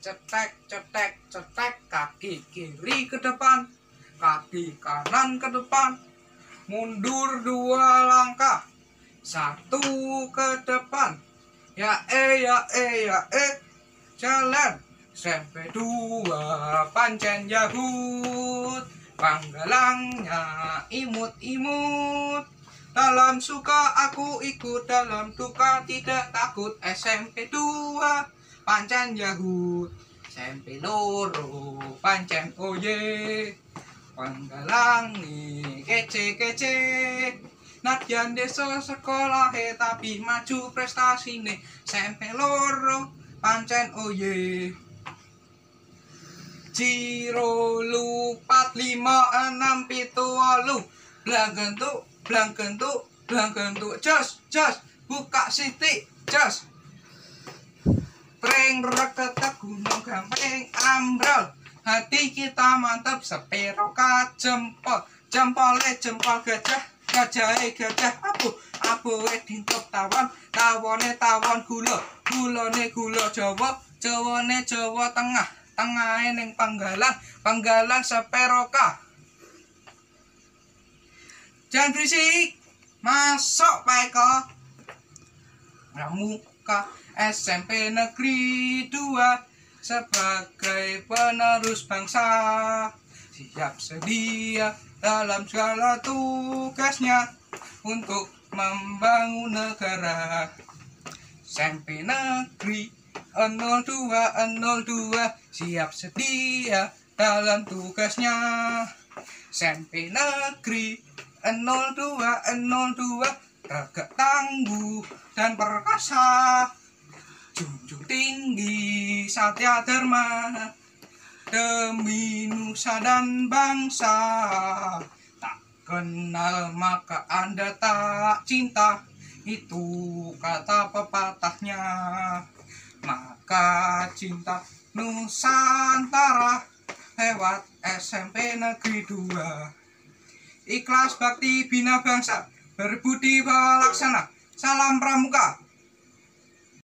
cetek cetek cetek kaki kiri ke depan kaki kanan ke depan. Mundur dua langkah satu ke depan. Ya eh ya eh ya eh jalan sampai dua pancen jahut. Panggalangnya imut-imut. Dalam suka aku ikut dalam duka tidak takut. SMP 2 pancen jahut SMP loro pancen oye. Panggalangi kece kece. Nadyan desa sekolah tapi maju prestasi nih SMP loro pancen oye. Ciro lupat lima enam pitu walu. Blang gentuk, blang gentuk, blang gentuk. Jos, jos, buka siti, jos Pring reketek gunung gamping ambrol. Hati kita mantap sepero jempol Jempolnya jempol gajah Gajahe gajah. Abu Abu dintok tawon. Tawone tawon gula Gulane gula jawa Jawane jawa tengah. Tengah ning panggalang Panggalang seperoka Jangan berisik Masuk Pak Eko Pramuka SMP Negeri 2 sebagai penerus bangsa. Siap sedia dalam segala tugasnya untuk membangun negara. SMP Negeri 0202 siap sedia dalam tugasnya. SMP Negeri 0202 tegak tangguh dan perkasa. Junjung tinggi satya dharma demi nusa dan bangsa. Tak kenal maka anda tak cinta itu kata pepatahnya. Maka cinta Nusantara lewat SMP Negeri 2 ikhlas bakti bina bangsa berbudi laksana salam pramuka